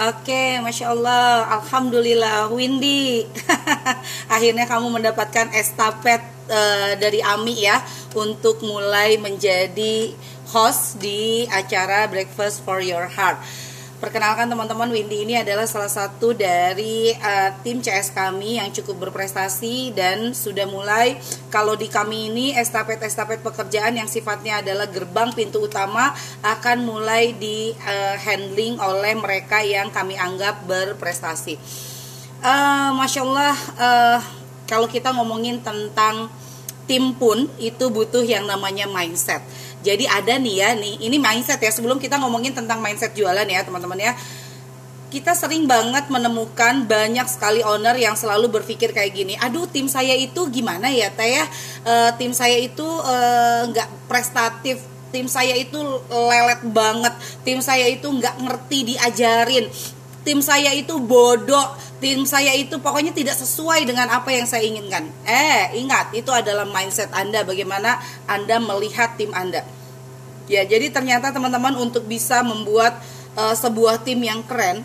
Oke, masya Allah, alhamdulillah, Windy. Akhirnya kamu mendapatkan estafet uh, dari Ami ya untuk mulai menjadi host di acara Breakfast for Your Heart. Perkenalkan teman-teman, Windy ini adalah salah satu dari uh, tim CS kami yang cukup berprestasi dan sudah mulai kalau di kami ini estafet-estafet pekerjaan yang sifatnya adalah gerbang pintu utama akan mulai di uh, handling oleh mereka yang kami anggap berprestasi. Uh, Masya Allah, uh, kalau kita ngomongin tentang tim pun itu butuh yang namanya mindset jadi ada nih ya nih, ini mindset ya. Sebelum kita ngomongin tentang mindset jualan ya, teman-teman ya. Kita sering banget menemukan banyak sekali owner yang selalu berpikir kayak gini. Aduh, tim saya itu gimana ya, Teh ya? E, tim saya itu eh, nggak e, prestatif tim saya itu lelet banget tim saya itu nggak ngerti diajarin tim saya itu bodoh tim saya itu pokoknya tidak sesuai dengan apa yang saya inginkan eh ingat itu adalah mindset anda bagaimana anda melihat tim anda ya jadi ternyata teman-teman untuk bisa membuat uh, sebuah tim yang keren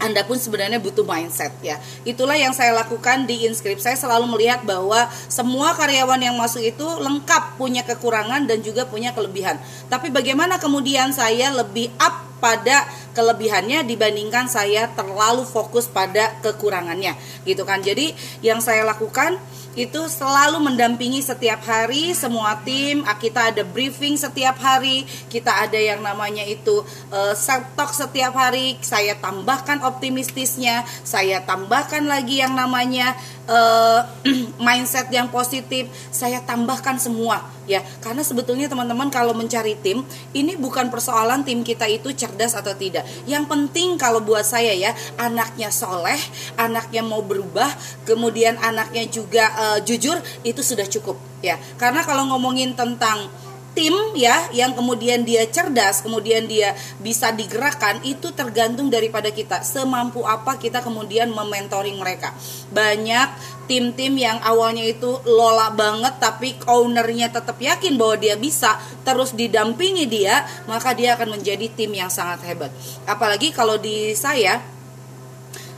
anda pun sebenarnya butuh mindset ya. Itulah yang saya lakukan di inskrip. Saya selalu melihat bahwa semua karyawan yang masuk itu lengkap punya kekurangan dan juga punya kelebihan. Tapi bagaimana kemudian saya lebih up pada kelebihannya dibandingkan saya terlalu fokus pada kekurangannya. Gitu kan. Jadi yang saya lakukan itu selalu mendampingi setiap hari semua tim. Kita ada briefing setiap hari. Kita ada yang namanya itu uh, self talk setiap hari. Saya tambahkan optimistisnya. Saya tambahkan lagi yang namanya uh, mindset yang positif saya tambahkan semua ya. Karena sebetulnya teman-teman kalau mencari tim ini bukan persoalan tim kita itu cerdas atau tidak. Yang penting kalau buat saya ya anaknya soleh anaknya mau berubah kemudian anaknya juga uh, jujur itu sudah cukup ya. Karena kalau ngomongin tentang tim ya yang kemudian dia cerdas kemudian dia bisa digerakkan itu tergantung daripada kita. Semampu apa kita kemudian mementoring mereka. Banyak tim-tim yang awalnya itu lola banget tapi ownernya tetap yakin bahwa dia bisa terus didampingi dia maka dia akan menjadi tim yang sangat hebat. Apalagi kalau di saya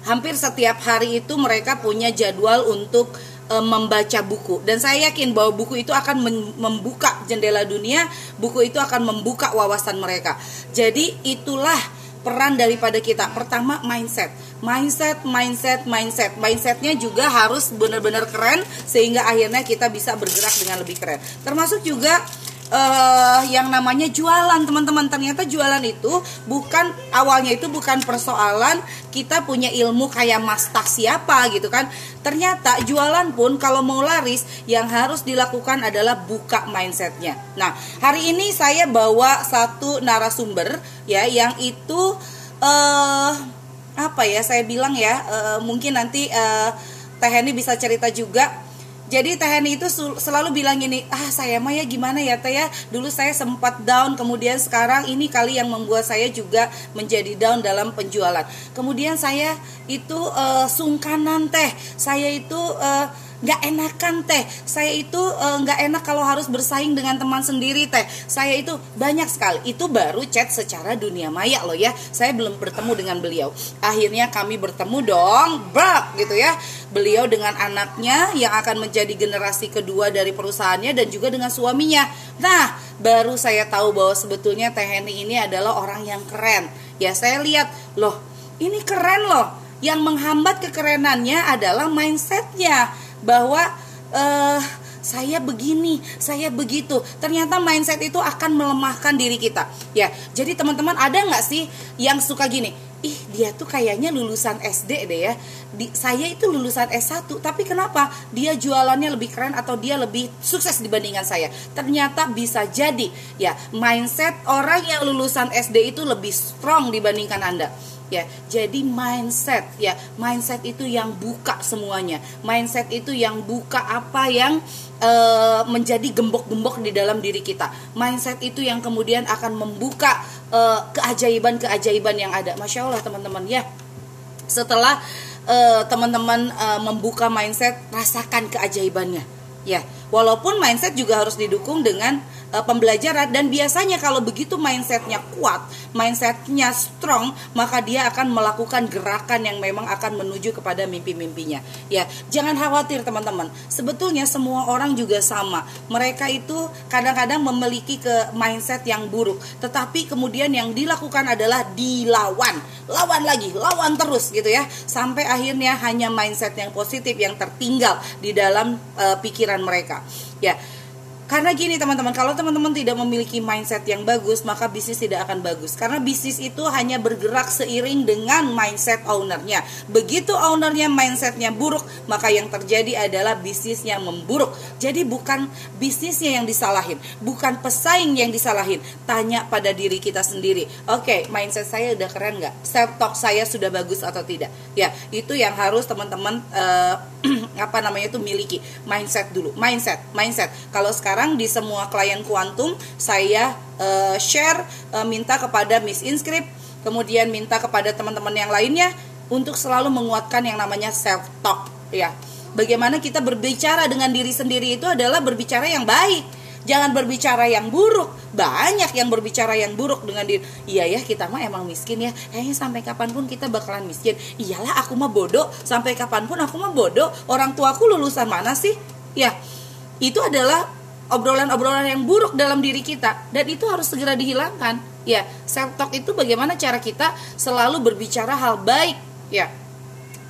hampir setiap hari itu mereka punya jadwal untuk e, membaca buku. Dan saya yakin bahwa buku itu akan membuka jendela dunia buku itu akan membuka wawasan mereka. Jadi itulah peran daripada kita. Pertama mindset. Mindset mindset mindset. Mindsetnya juga harus benar-benar keren sehingga akhirnya kita bisa bergerak dengan lebih keren. Termasuk juga uh, yang namanya jualan teman-teman. Ternyata jualan itu bukan awalnya itu bukan persoalan kita punya ilmu kayak mas tak siapa gitu kan. Ternyata jualan pun kalau mau laris yang harus dilakukan adalah buka mindsetnya. Nah hari ini saya bawa satu narasumber ya yang itu uh, apa ya saya bilang ya uh, mungkin nanti uh, Teh Heni bisa cerita juga jadi Teh Heni itu selalu bilang gini, ah saya mah ya gimana ya Teh ya, dulu saya sempat down, kemudian sekarang ini kali yang membuat saya juga menjadi down dalam penjualan. Kemudian saya itu uh, sungkanan Teh, saya itu uh, nggak enakan teh. Saya itu eh, nggak uh, enak kalau harus bersaing dengan teman sendiri teh. Saya itu banyak sekali. Itu baru chat secara dunia maya loh ya. Saya belum bertemu dengan beliau. Akhirnya kami bertemu dong brak gitu ya. Beliau dengan anaknya yang akan menjadi generasi kedua dari perusahaannya dan juga dengan suaminya. Nah baru saya tahu bahwa sebetulnya Teh Heni ini adalah orang yang keren. Ya saya lihat loh ini keren loh. Yang menghambat kekerenannya adalah mindsetnya bahwa uh, saya begini, saya begitu. Ternyata mindset itu akan melemahkan diri kita. Ya, jadi teman-teman ada nggak sih yang suka gini? Ih, dia tuh kayaknya lulusan SD deh ya. Di, saya itu lulusan S1, tapi kenapa dia jualannya lebih keren atau dia lebih sukses dibandingkan saya? Ternyata bisa jadi ya, mindset orang yang lulusan SD itu lebih strong dibandingkan Anda ya. Jadi mindset ya. Mindset itu yang buka semuanya. Mindset itu yang buka apa yang uh, menjadi gembok-gembok di dalam diri kita. Mindset itu yang kemudian akan membuka uh, keajaiban-keajaiban yang ada. Masya allah teman-teman ya. Setelah uh, teman-teman uh, membuka mindset rasakan keajaibannya ya. Walaupun mindset juga harus didukung dengan uh, pembelajaran dan biasanya kalau begitu mindsetnya kuat, mindsetnya strong, maka dia akan melakukan gerakan yang memang akan menuju kepada mimpi-mimpinya. Ya, jangan khawatir teman-teman. Sebetulnya semua orang juga sama. Mereka itu kadang-kadang memiliki ke mindset yang buruk, tetapi kemudian yang dilakukan adalah dilawan, lawan lagi, lawan terus gitu ya, sampai akhirnya hanya mindset yang positif yang tertinggal di dalam uh, pikiran mereka. Ya, karena gini teman-teman, kalau teman-teman tidak memiliki mindset yang bagus, maka bisnis tidak akan bagus. Karena bisnis itu hanya bergerak seiring dengan mindset ownernya. Begitu ownernya mindsetnya buruk, maka yang terjadi adalah bisnisnya memburuk. Jadi bukan bisnisnya yang disalahin, bukan pesaing yang disalahin. Tanya pada diri kita sendiri. Oke, okay, mindset saya udah keren nggak? Self talk saya sudah bagus atau tidak? Ya, itu yang harus teman-teman uh, apa namanya itu miliki mindset dulu. Mindset, mindset. Kalau sekarang sekarang di semua klien kuantum saya uh, share uh, minta kepada Miss Inscript kemudian minta kepada teman-teman yang lainnya untuk selalu menguatkan yang namanya self talk ya. Bagaimana kita berbicara dengan diri sendiri itu adalah berbicara yang baik. Jangan berbicara yang buruk. Banyak yang berbicara yang buruk dengan diri. Iya ya kita mah emang miskin ya. Kayaknya sampai kapan pun kita bakalan miskin. Iyalah aku mah bodoh. Sampai kapan pun aku mah bodoh. Orang tuaku lulusan mana sih? Ya itu adalah obrolan-obrolan yang buruk dalam diri kita dan itu harus segera dihilangkan. Ya, self talk itu bagaimana cara kita selalu berbicara hal baik ya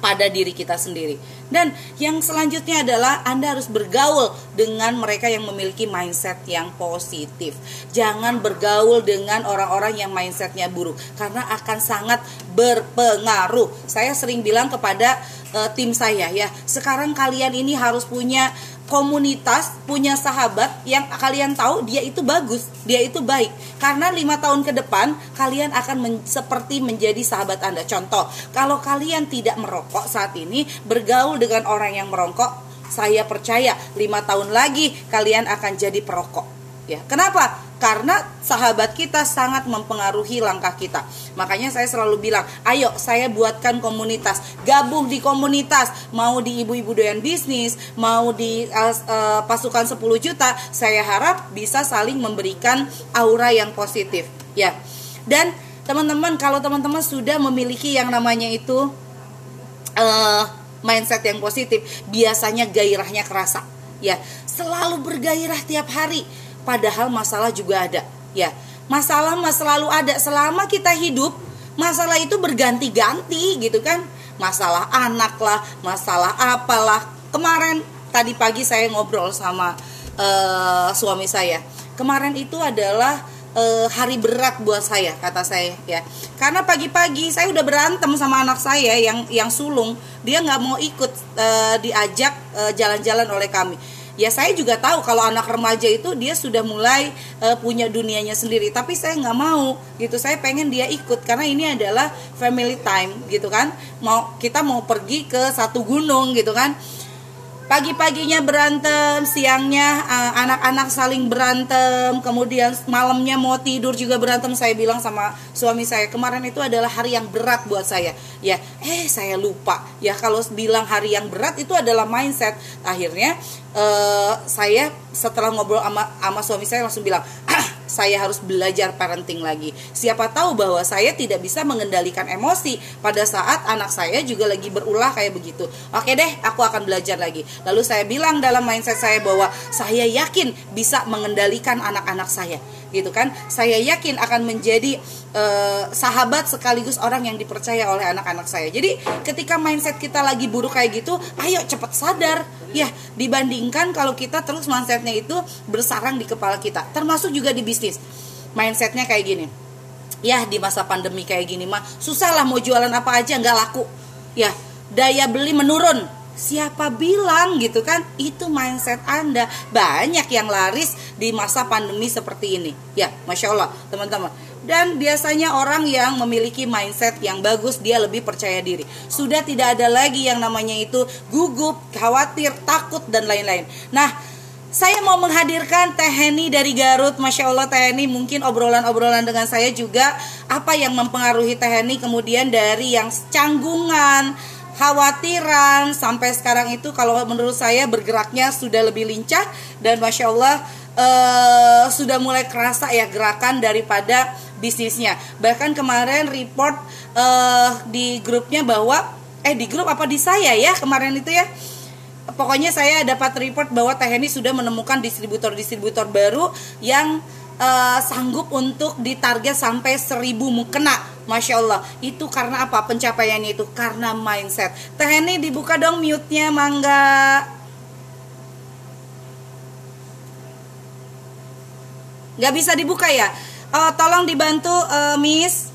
pada diri kita sendiri. Dan yang selanjutnya adalah Anda harus bergaul dengan mereka yang memiliki mindset yang positif. Jangan bergaul dengan orang-orang yang mindsetnya buruk karena akan sangat berpengaruh. Saya sering bilang kepada uh, tim saya ya, sekarang kalian ini harus punya komunitas punya sahabat yang kalian tahu dia itu bagus, dia itu baik. Karena lima tahun ke depan kalian akan men seperti menjadi sahabat anda. Contoh, kalau kalian tidak merokok saat ini bergaul dengan orang yang merokok, saya percaya lima tahun lagi kalian akan jadi perokok. Ya, kenapa? Karena sahabat kita sangat mempengaruhi langkah kita. Makanya saya selalu bilang, ayo saya buatkan komunitas, gabung di komunitas, mau di ibu-ibu doyan bisnis, mau di uh, uh, pasukan 10 juta, saya harap bisa saling memberikan aura yang positif, ya. Dan teman-teman, kalau teman-teman sudah memiliki yang namanya itu uh, mindset yang positif, biasanya gairahnya kerasa, ya. Selalu bergairah tiap hari padahal masalah juga ada ya. Masalah mas selalu ada. Selama kita hidup masalah itu berganti-ganti gitu kan. Masalah anak lah masalah apalah. Kemarin tadi pagi saya ngobrol sama uh, suami saya. Kemarin itu adalah uh, hari berat buat saya kata saya ya. Karena pagi-pagi saya udah berantem sama anak saya yang yang sulung. Dia nggak mau ikut uh, diajak jalan-jalan oleh kami ya saya juga tahu kalau anak remaja itu dia sudah mulai uh, punya dunianya sendiri. Tapi saya nggak mau gitu. Saya pengen dia ikut karena ini adalah family time gitu kan. Mau kita mau pergi ke satu gunung gitu kan pagi-paginya berantem, siangnya uh, anak-anak saling berantem, kemudian malamnya mau tidur juga berantem. Saya bilang sama suami saya, kemarin itu adalah hari yang berat buat saya. Ya, eh saya lupa. Ya kalau bilang hari yang berat itu adalah mindset. Akhirnya uh, saya setelah ngobrol sama, sama suami saya langsung bilang, ah, saya harus belajar parenting lagi. Siapa tahu bahwa saya tidak bisa mengendalikan emosi pada saat anak saya juga lagi berulah kayak begitu. Oke deh, aku akan belajar lagi. Lalu saya bilang dalam mindset saya bahwa saya yakin bisa mengendalikan anak-anak saya gitu kan. Saya yakin akan menjadi uh, sahabat sekaligus orang yang dipercaya oleh anak-anak saya. Jadi ketika mindset kita lagi buruk kayak gitu ayo cepat sadar. Ya dibandingkan kalau kita terus mindsetnya itu bersarang di kepala kita. Termasuk juga di bisnis. Mindsetnya kayak gini. Ya di masa pandemi kayak gini mah susah lah mau jualan apa aja nggak laku. Ya daya beli menurun Siapa bilang gitu kan? Itu mindset Anda. Banyak yang laris di masa pandemi seperti ini. Ya, masya Allah, teman-teman. Dan biasanya orang yang memiliki mindset yang bagus, dia lebih percaya diri. Sudah tidak ada lagi yang namanya itu gugup, khawatir, takut, dan lain-lain. Nah, saya mau menghadirkan Teh Heni dari Garut Masya Allah Teh Heni mungkin obrolan-obrolan dengan saya juga Apa yang mempengaruhi Teh Heni kemudian dari yang canggungan khawatiran sampai sekarang itu kalau menurut saya bergeraknya sudah lebih lincah dan masya Allah uh, sudah mulai kerasa ya gerakan daripada bisnisnya. Bahkan kemarin report uh, di grupnya bahwa eh di grup apa di saya ya kemarin itu ya pokoknya saya dapat report bahwa Teheni sudah menemukan distributor-distributor baru yang uh, sanggup untuk ditarget sampai seribu mukena Masya Allah. Itu karena apa? Pencapaiannya itu karena mindset. Teheni dibuka dong mute-nya mangga. Nggak bisa dibuka ya? Uh, tolong dibantu uh, Miss.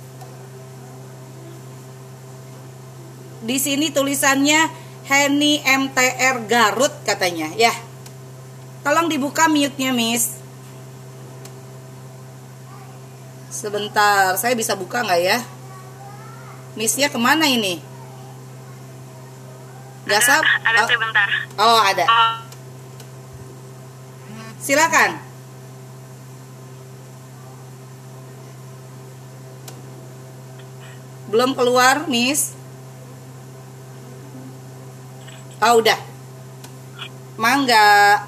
Di sini tulisannya Henny MTR Garut katanya ya. Tolong dibuka mute-nya Miss sebentar saya bisa buka nggak ya Missnya ke mana ini Gak ada, ada oh. sebentar oh ada oh. silakan belum keluar Miss Oh udah. Mangga.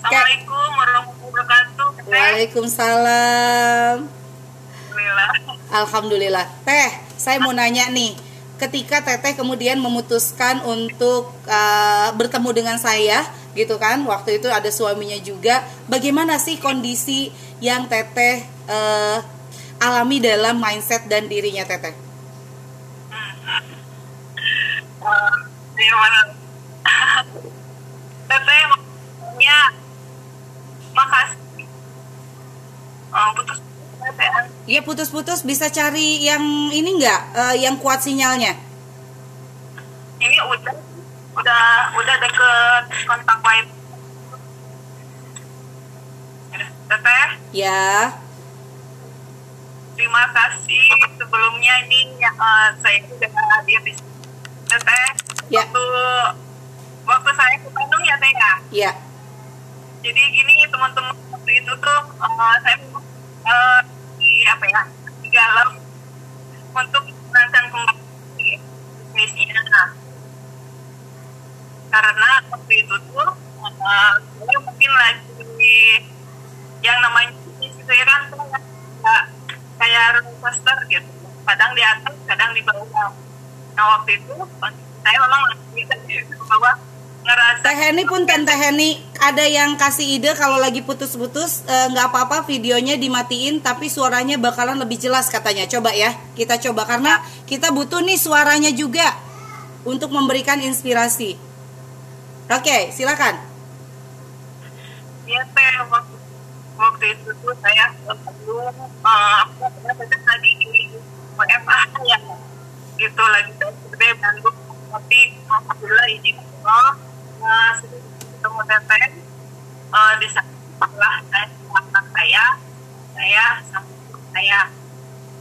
Assalamualaikum warahmatullahi wabarakatuh. Waalaikumsalam. Alhamdulillah. Alhamdulillah. Teh, saya mau nanya nih. Ketika Teteh kemudian memutuskan untuk uh, bertemu dengan saya, gitu kan? Waktu itu ada suaminya juga. Bagaimana sih kondisi yang Teteh uh, alami dalam mindset dan dirinya Teteh? Uh, mana teteh ya makasih oh, putus Iya putus-putus bisa cari yang ini enggak uh, yang kuat sinyalnya? Ini udah udah udah deket kontak wifi. Teteh? Ya. Terima kasih sebelumnya ini uh, saya sudah hadir di Teteh ya. waktu waktu saya ke Bandung ya teh ya iya jadi gini teman-teman waktu itu tuh uh, saya uh, apa ya di dalam untuk merancang kembali bisnisnya. Nah, karena waktu itu tuh uh, mungkin lagi yang namanya bisnis itu ya kan kayak kayak roller coaster gitu. Kadang di atas kadang di bawah. Nah waktu itu saya memang bahwa ngerasa Teh Heni pun Tante Heni ada yang kasih ide kalau lagi putus-putus eh, nggak -putus, apa-apa videonya dimatiin tapi suaranya bakalan lebih jelas katanya coba ya kita coba karena kita butuh nih suaranya juga untuk memberikan inspirasi oke silakan ya teh waktu, waktu itu saya belum uh, aku lagi di WFA ya gitu lagi bantu tapi alhamdulillah izin Allah uh, teteh uh, di setelah saya anak saya saya sama saya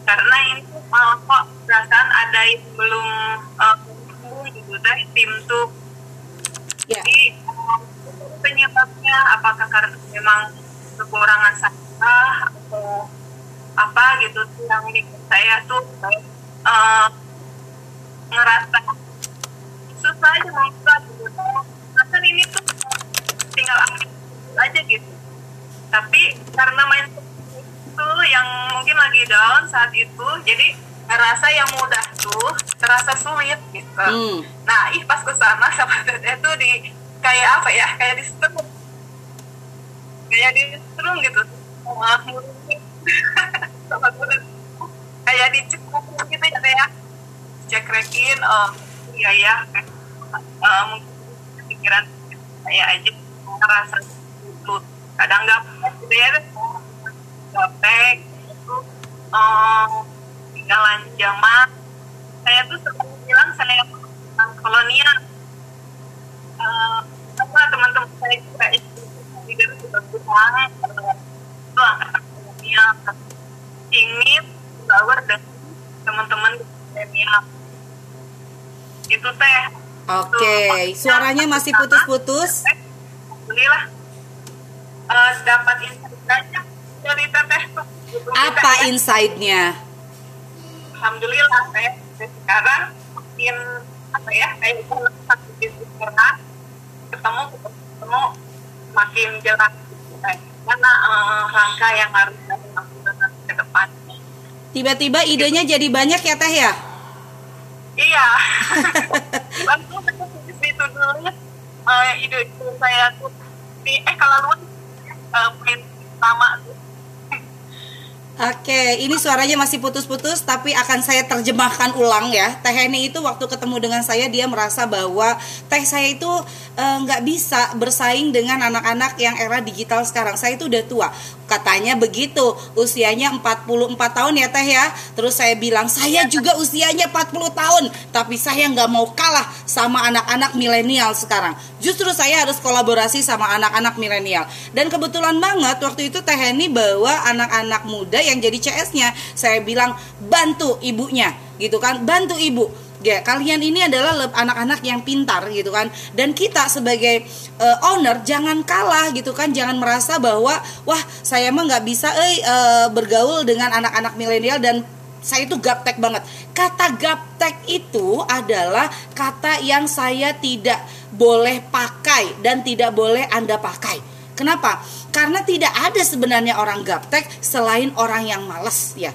karena ini uh, kok perasaan ada yang belum uh, gitu teh tim tuh yeah. jadi uh, penyebabnya apakah karena memang kekurangan saya atau apa gitu yang saya tuh uh, ngerasa susah aja membuka gitu kan ini tuh tinggal ambil aja gitu tapi karena main itu yang mungkin lagi down saat itu jadi rasa yang mudah tuh terasa sulit gitu. Hmm. nah ih pas ke sana sama teteh tuh di kayak apa ya kayak di strum kayak di strum gitu. Sama kayak dicekuk gitu ya kayak cekrekin oh iya ya uh, mungkin pikiran saya aja ngerasa itu kadang nggak gitu ya gaptek um, tinggalan zaman saya tuh sering bilang saya kolonial uh, apa teman-teman saya juga itu juga bilang itu angkatan kolonial ini flower dan teman-teman kolonial itu teh Oke, okay. suaranya masih putus-putus. Alhamdulillah uh, dapat insight dari teteh tuh. Apa ya. insight-nya? Alhamdulillah saya sekarang makin apa ya kayak satu bisnis pernah ketemu ketemu makin jelas mana uh, langkah yang harus saya lakukan ke depan. Tiba-tiba idenya jadi banyak ya Teh ya? Iya. Langsung itu dulu uh, ide itu saya tuh di eh kalau lu uh, main sama Oke, ini suaranya masih putus-putus, tapi akan saya terjemahkan ulang ya. Teh Heni itu waktu ketemu dengan saya dia merasa bahwa teh saya itu nggak e, bisa bersaing dengan anak-anak yang era digital sekarang. Saya itu udah tua katanya begitu. Usianya 44 tahun ya teh ya. Terus saya bilang saya juga usianya 40 tahun tapi saya nggak mau kalah sama anak-anak milenial sekarang. Justru saya harus kolaborasi sama anak-anak milenial. Dan kebetulan banget waktu itu teh Heni bawa anak-anak muda yang jadi CS-nya saya bilang bantu ibunya gitu kan. Bantu ibu ya kalian ini adalah anak-anak yang pintar gitu kan. Dan kita sebagai uh, owner jangan kalah gitu kan. Jangan merasa bahwa wah saya mah nggak bisa eh uh, bergaul dengan anak-anak milenial dan saya itu gaptek banget. Kata gaptek itu adalah kata yang saya tidak boleh pakai dan tidak boleh anda pakai. Kenapa? Karena tidak ada sebenarnya orang gaptek selain orang yang males ya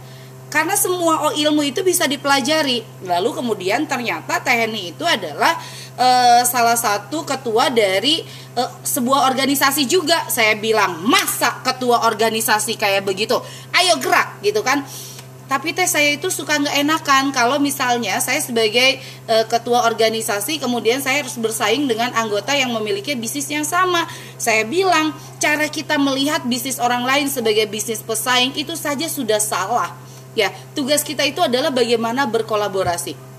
karena semua ilmu itu bisa dipelajari. Lalu kemudian ternyata TNI itu adalah e, salah satu ketua dari e, sebuah organisasi juga. Saya bilang, "Masa ketua organisasi kayak begitu? Ayo gerak." gitu kan. Tapi teh saya itu suka nggak enakan kalau misalnya saya sebagai e, ketua organisasi kemudian saya harus bersaing dengan anggota yang memiliki bisnis yang sama. Saya bilang cara kita melihat bisnis orang lain sebagai bisnis pesaing itu saja sudah salah Ya, tugas kita itu adalah bagaimana berkolaborasi.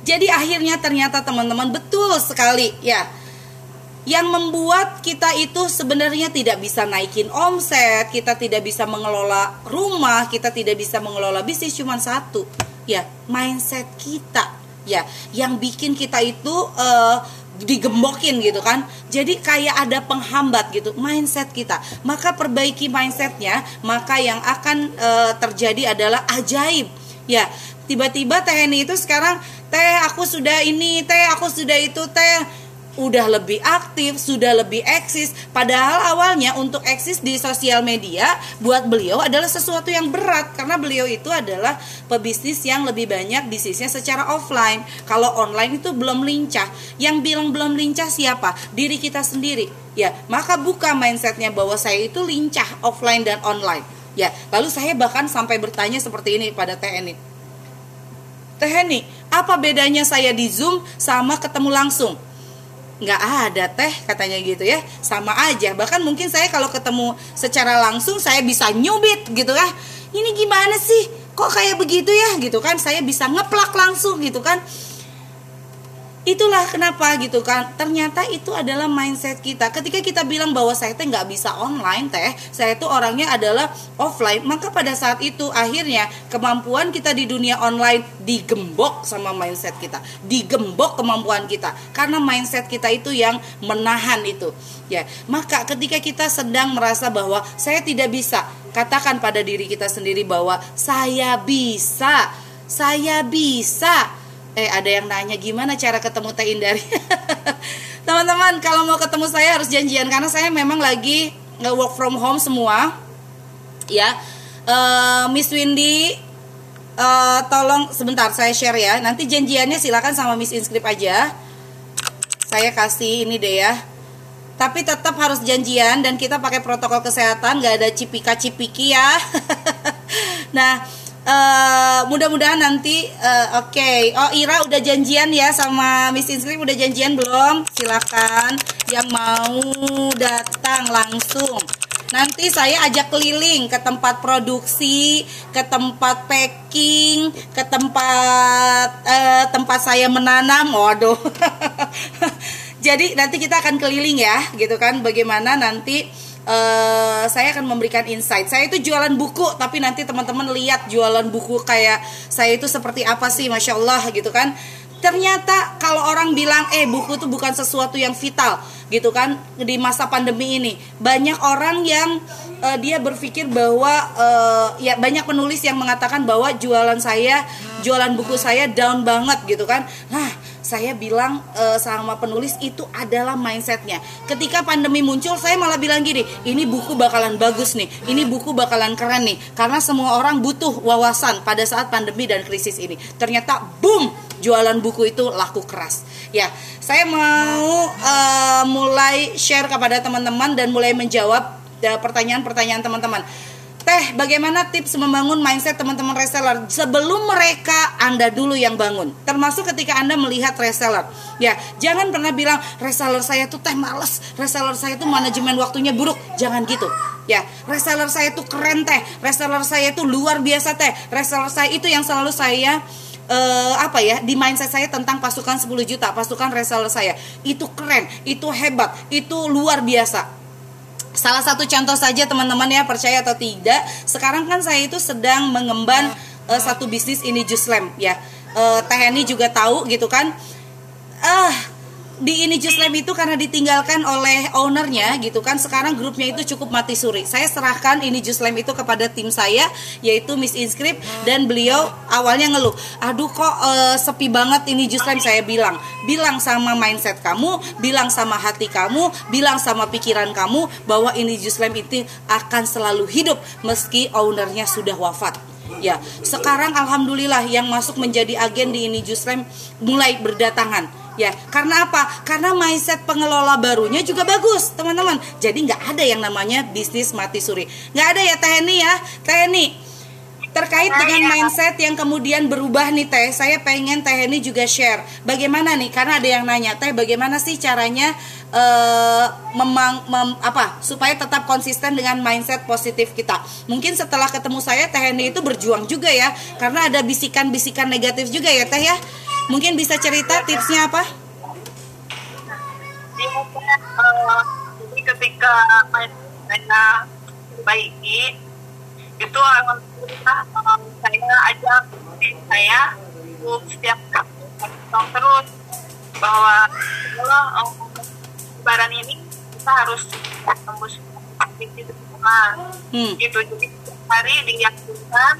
Jadi akhirnya ternyata teman-teman betul sekali ya. Yang membuat kita itu sebenarnya tidak bisa naikin omset, kita tidak bisa mengelola rumah, kita tidak bisa mengelola bisnis cuma satu, ya mindset kita, ya yang bikin kita itu uh, digembokin gitu kan. Jadi kayak ada penghambat gitu mindset kita. Maka perbaiki mindsetnya maka yang akan e, terjadi adalah ajaib. Ya tiba-tiba TNI itu sekarang teh aku sudah ini teh aku sudah itu teh udah lebih aktif, sudah lebih eksis. Padahal awalnya untuk eksis di sosial media buat beliau adalah sesuatu yang berat karena beliau itu adalah pebisnis yang lebih banyak bisnisnya secara offline. Kalau online itu belum lincah. Yang bilang belum lincah siapa? Diri kita sendiri. Ya, maka buka mindsetnya bahwa saya itu lincah offline dan online. Ya, lalu saya bahkan sampai bertanya seperti ini pada TNI. TNI, apa bedanya saya di Zoom sama ketemu langsung? Nggak ada teh katanya gitu ya. Sama aja. Bahkan mungkin saya kalau ketemu secara langsung saya bisa nyubit gitu kan. Ini gimana sih? Kok kayak begitu ya? Gitu kan saya bisa ngeplak langsung gitu kan itulah kenapa gitu kan. Ternyata itu adalah mindset kita. Ketika kita bilang bahwa saya teh nggak bisa online teh saya itu orangnya adalah offline maka pada saat itu akhirnya kemampuan kita di dunia online digembok sama mindset kita. Digembok kemampuan kita. Karena mindset kita itu yang menahan itu. Ya maka ketika kita sedang merasa bahwa saya tidak bisa katakan pada diri kita sendiri bahwa saya bisa saya bisa eh ada yang nanya gimana cara ketemu Teh Indari? Teman-teman kalau mau ketemu saya harus janjian karena saya memang lagi nggak work from home semua. Ya. Uh, Miss Windy uh, tolong sebentar saya share ya. Nanti janjiannya silakan sama Miss Inscript aja. Saya kasih ini deh ya. Tapi tetap harus janjian dan kita pakai protokol kesehatan nggak ada cipika cipiki ya. Nah Uh, mudah-mudahan nanti uh, oke. Okay. oh Ira udah janjian ya sama Miss Inslim udah janjian belum? Silakan. Yang mau datang langsung. Nanti saya ajak keliling ke tempat produksi ke tempat packing ke tempat uh, tempat saya menanam. Waduh. Jadi nanti kita akan keliling ya gitu kan. Bagaimana nanti uh, saya akan memberikan insight. Saya itu jualan buku, tapi nanti teman-teman lihat jualan buku kayak saya itu seperti apa sih, masya Allah gitu kan. Ternyata kalau orang bilang, eh buku itu bukan sesuatu yang vital, gitu kan di masa pandemi ini banyak orang yang uh, dia berpikir bahwa uh, ya banyak penulis yang mengatakan bahwa jualan saya, jualan buku saya down banget gitu kan. Nah saya bilang uh, sama penulis itu adalah mindsetnya. Ketika pandemi muncul, saya malah bilang gini, ini buku bakalan bagus nih, ini buku bakalan keren nih, karena semua orang butuh wawasan pada saat pandemi dan krisis ini. Ternyata, boom, jualan buku itu laku keras. Ya, saya mau uh, mulai share kepada teman-teman dan mulai menjawab pertanyaan-pertanyaan teman-teman. Teh, bagaimana tips membangun mindset teman-teman reseller sebelum mereka Anda dulu yang bangun? Termasuk ketika Anda melihat reseller. Ya, jangan pernah bilang reseller saya tuh teh males, reseller saya tuh manajemen waktunya buruk. Jangan gitu. Ya, reseller saya tuh keren teh, reseller saya tuh luar biasa teh, reseller saya itu yang selalu saya uh, apa ya di mindset saya tentang pasukan 10 juta pasukan reseller saya itu keren itu hebat itu luar biasa Salah satu contoh saja teman-teman ya percaya atau tidak. Sekarang kan saya itu sedang mengemban uh, satu bisnis ini Juslam ya. Uh, Teh juga tahu gitu kan. Ah, uh, di ini Just Lab itu karena ditinggalkan oleh ownernya gitu kan. Sekarang grupnya itu cukup mati suri. Saya serahkan ini Just Lab itu kepada tim saya yaitu Miss Inscript dan beliau awalnya ngeluh aduh kok uh, sepi banget ini Just Lab saya bilang. Bilang sama mindset kamu bilang sama hati kamu bilang sama pikiran kamu bahwa ini Just Lab itu akan selalu hidup meski ownernya sudah wafat. Ya sekarang alhamdulillah yang masuk menjadi agen di ini Juslem mulai berdatangan ya karena apa? Karena mindset pengelola barunya juga bagus teman-teman. Jadi nggak ada yang namanya bisnis mati suri. Nggak ada ya Tehni ya. Tehni terkait dengan mindset yang kemudian berubah nih teh. Saya pengen teh ini juga share. Bagaimana nih? Karena ada yang nanya teh bagaimana sih caranya uh, memang mem, apa supaya tetap konsisten dengan mindset positif kita? Mungkin setelah ketemu saya teh ini itu berjuang juga ya. Karena ada bisikan-bisikan negatif juga ya teh ya Mungkin bisa cerita tipsnya apa? jadi ketika saya baiki itu alhamdulillah um, saya ajak saya untuk setiap terus bahwa kalau um, lebaran ini kita harus tembus aktivitas hmm. gitu jadi hari diyakinkan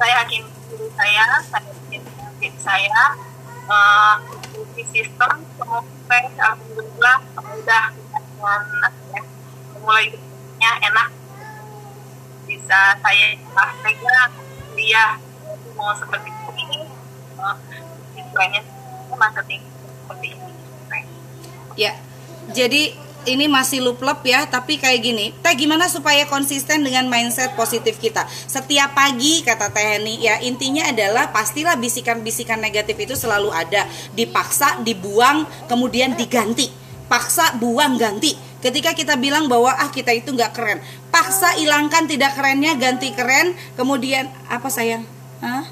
saya hakim diri saya saya yakin saya uh, sistem semoga alhamdulillah udah dengan mulai hidupnya enak. Bisa saya pegang dia mau seperti ini uh, istilahnya marketing seperti ini. Ya jadi ini masih lup-lup ya, tapi kayak gini. Teh gimana supaya konsisten dengan mindset positif kita? Setiap pagi kata Teh Heni, ya intinya adalah pastilah bisikan-bisikan negatif itu selalu ada. Dipaksa, dibuang, kemudian diganti. Paksa, buang, ganti. Ketika kita bilang bahwa ah kita itu nggak keren, paksa hilangkan tidak kerennya, ganti keren, kemudian apa sayang? Hah?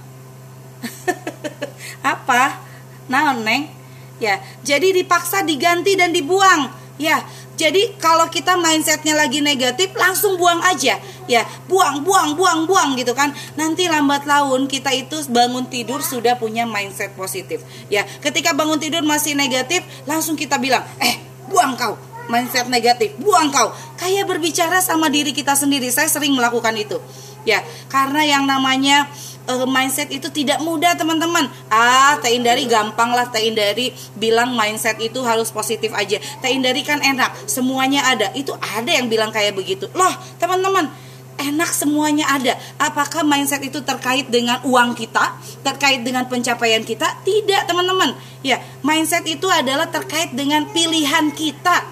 apa? Nah, neng? Ya, jadi dipaksa, diganti dan dibuang. Ya, jadi kalau kita mindsetnya lagi negatif langsung buang aja. Ya buang buang buang buang gitu kan. Nanti lambat laun kita itu bangun tidur sudah punya mindset positif. Ya ketika bangun tidur masih negatif langsung kita bilang eh buang kau mindset negatif buang kau. Kayak berbicara sama diri kita sendiri saya sering melakukan itu. Ya karena yang namanya uh, mindset itu tidak mudah teman-teman ah Teh Indari gampang lah Teh Indari bilang mindset itu harus positif aja Teh Indari kan enak semuanya ada itu ada yang bilang kayak begitu loh teman-teman enak semuanya ada. Apakah mindset itu terkait dengan uang kita, terkait dengan pencapaian kita? Tidak, teman-teman. Ya, mindset itu adalah terkait dengan pilihan kita.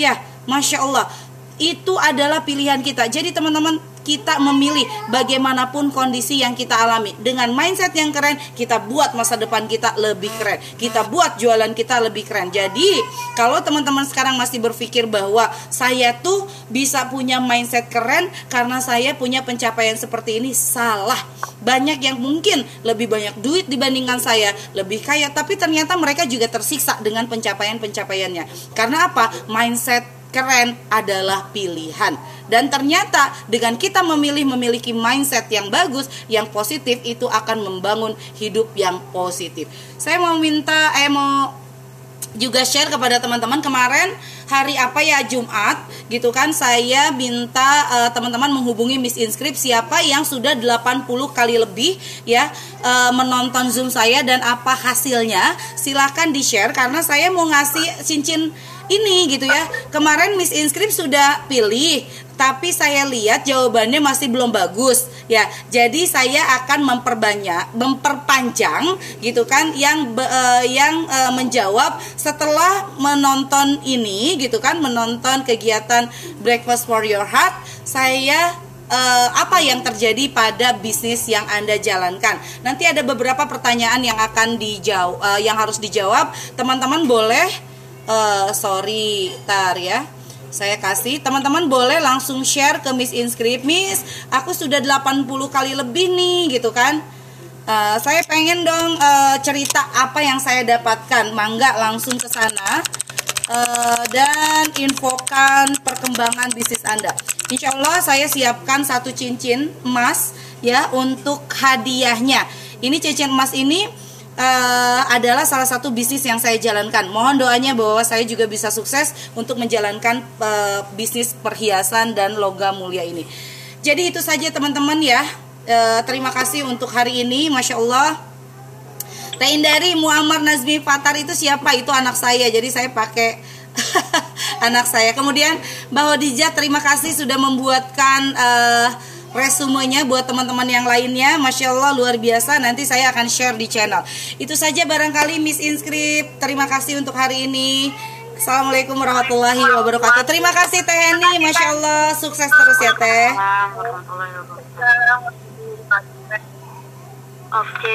Ya, masya Allah, itu adalah pilihan kita. Jadi, teman-teman, kita memilih bagaimanapun kondisi yang kita alami. Dengan mindset yang keren, kita buat masa depan kita lebih keren. Kita buat jualan kita lebih keren. Jadi, kalau teman-teman sekarang masih berpikir bahwa saya tuh bisa punya mindset keren karena saya punya pencapaian seperti ini, salah. Banyak yang mungkin lebih banyak duit dibandingkan saya, lebih kaya, tapi ternyata mereka juga tersiksa dengan pencapaian-pencapaiannya. Karena apa? Mindset keren adalah pilihan. Dan ternyata dengan kita memilih memiliki mindset yang bagus, yang positif itu akan membangun hidup yang positif. Saya mau minta eh mau juga share kepada teman-teman kemarin hari apa ya Jumat gitu kan saya minta uh, teman-teman menghubungi Miss Inscript siapa yang sudah 80 kali lebih ya uh, menonton Zoom saya dan apa hasilnya silahkan di share karena saya mau ngasih cincin ini gitu ya kemarin Miss Inscript sudah pilih tapi saya lihat jawabannya masih belum bagus ya jadi saya akan memperbanyak memperpanjang gitu kan yang uh, yang uh, menjawab setelah menonton ini gitu kan menonton kegiatan breakfast for your heart saya uh, apa yang terjadi pada bisnis yang Anda jalankan. Nanti ada beberapa pertanyaan yang akan dijawab uh, yang harus dijawab. Teman-teman boleh uh, sorry tar ya. Saya kasih. Teman-teman boleh langsung share ke Miss Inscript. Miss aku sudah 80 kali lebih nih gitu kan? Uh, saya pengen dong uh, cerita apa yang saya dapatkan. Mangga langsung ke sana. Uh, dan infokan perkembangan bisnis Anda. Insya Allah saya siapkan satu cincin emas ya untuk hadiahnya. Ini cincin emas ini uh, adalah salah satu bisnis yang saya jalankan. Mohon doanya bahwa saya juga bisa sukses untuk menjalankan uh, bisnis perhiasan dan logam mulia ini. Jadi itu saja teman-teman ya. Uh, terima kasih untuk hari ini, masya Allah. dari Muammar Nazmi Fatar itu siapa? Itu anak saya. Jadi saya pakai anak saya. Kemudian Mbak Hodijah terima kasih sudah membuatkan uh, resumenya buat teman-teman yang lainnya Masya Allah luar biasa. Nanti saya akan share di channel. Itu saja barangkali Miss Inscript. Terima kasih untuk hari ini. Assalamualaikum warahmatullahi wabarakatuh. Terima kasih Teh Heni Masya Allah sukses terus ya Teh. Oke